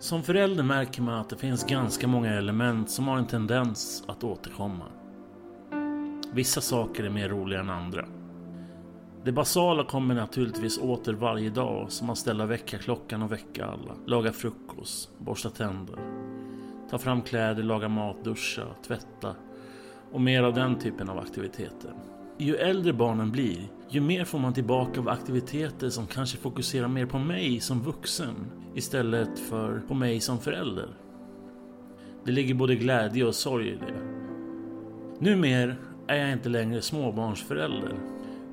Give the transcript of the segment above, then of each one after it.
Som förälder märker man att det finns ganska många element som har en tendens att återkomma. Vissa saker är mer roliga än andra. Det basala kommer naturligtvis åter varje dag som att ställa väckarklockan och väcka alla. Laga frukost, borsta tänder. Ta fram kläder, laga mat, duscha, tvätta och mer av den typen av aktiviteter. Ju äldre barnen blir, ju mer får man tillbaka av aktiviteter som kanske fokuserar mer på mig som vuxen istället för på mig som förälder. Det ligger både glädje och sorg i det. Numer är jag inte längre småbarnsförälder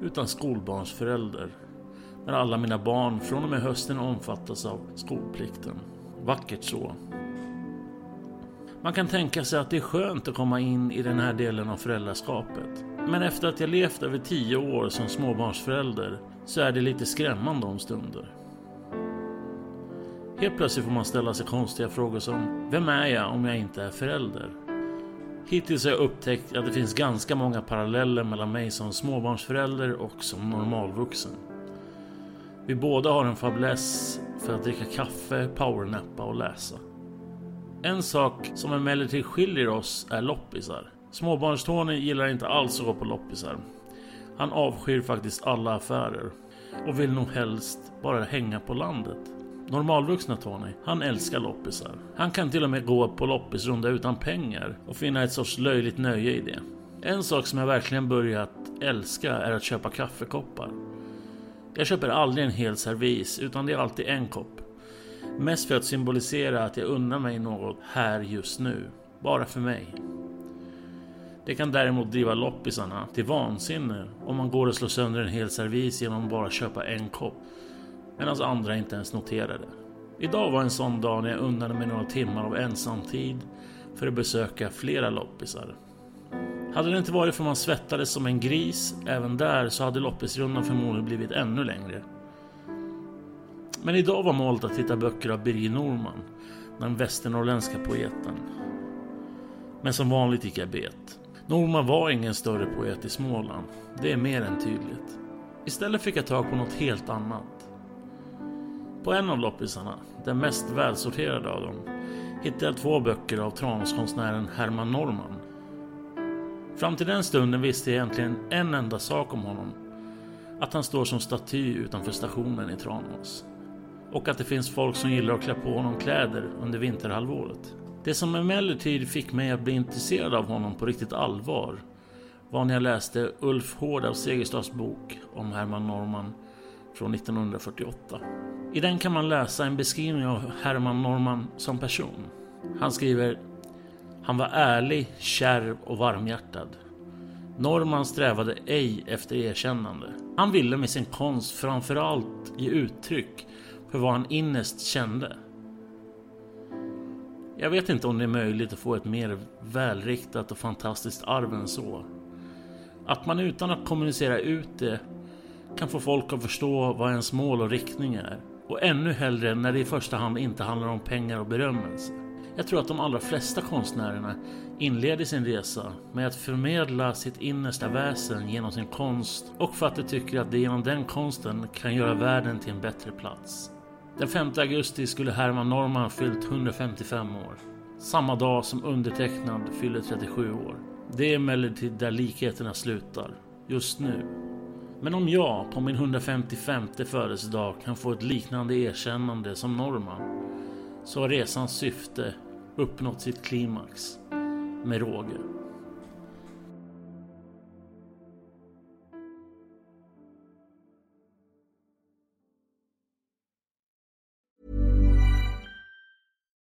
utan skolbarnsförälder. När alla mina barn från och med hösten omfattas av skolplikten. Vackert så. Man kan tänka sig att det är skönt att komma in i den här delen av föräldraskapet. Men efter att jag levt över tio år som småbarnsförälder så är det lite skrämmande om stunder. Helt plötsligt får man ställa sig konstiga frågor som Vem är jag om jag inte är förälder? Hittills har jag upptäckt att det finns ganska många paralleller mellan mig som småbarnsförälder och som normalvuxen. Vi båda har en fäbless för att dricka kaffe, powernappa och läsa. En sak som emellertid skiljer oss är loppisar. Småbarns-Tony gillar inte alls att gå på loppisar. Han avskyr faktiskt alla affärer och vill nog helst bara hänga på landet. Normalvuxna Tony, han älskar loppisar. Han kan till och med gå på loppisrunda utan pengar och finna ett sorts löjligt nöje i det. En sak som jag verkligen börjat älska är att köpa kaffekoppar. Jag köper aldrig en hel servis utan det är alltid en kopp. Mest för att symbolisera att jag unnar mig något här just nu. Bara för mig. Det kan däremot driva loppisarna till vansinne om man går och slår sönder en hel servis genom att bara köpa en kopp. Medan andra inte ens noterar det. Idag var en sån dag när jag unnade mig några timmar av ensamtid för att besöka flera loppisar. Hade det inte varit för att man svettades som en gris även där så hade loppisrundan förmodligen blivit ännu längre. Men idag var målet att hitta böcker av Birger Norman, den västernorrländska poeten. Men som vanligt gick jag bet. Norman var ingen större poet i Småland. Det är mer än tydligt. Istället fick jag tag på något helt annat. På en av loppisarna, den mest välsorterade av dem, hittade jag två böcker av transkonstnären Herman Norman. Fram till den stunden visste jag egentligen en enda sak om honom. Att han står som staty utanför stationen i Tranås. Och att det finns folk som gillar att klä på honom kläder under vinterhalvåret. Det som emellertid fick mig att bli intresserad av honom på riktigt allvar var när jag läste Ulf Hård av Segerstads bok om Herman Norman från 1948. I den kan man läsa en beskrivning av Herman Norman som person. Han skriver Han var ärlig, kärv och varmhjärtad. Norman strävade ej efter erkännande. Han ville med sin konst framförallt ge uttryck för vad han innerst kände. Jag vet inte om det är möjligt att få ett mer välriktat och fantastiskt arv än så. Att man utan att kommunicera ut det kan få folk att förstå vad ens mål och riktning är. Och ännu hellre när det i första hand inte handlar om pengar och berömmelse. Jag tror att de allra flesta konstnärerna inleder sin resa med att förmedla sitt innersta väsen genom sin konst och för att de tycker att de genom den konsten kan göra världen till en bättre plats. Den 5 augusti skulle Herman Norman fyllt 155 år. Samma dag som undertecknad fyller 37 år. Det är emellertid där likheterna slutar. Just nu. Men om jag på min 155 födelsedag kan få ett liknande erkännande som Norman så har resans syfte uppnått sitt klimax med råge.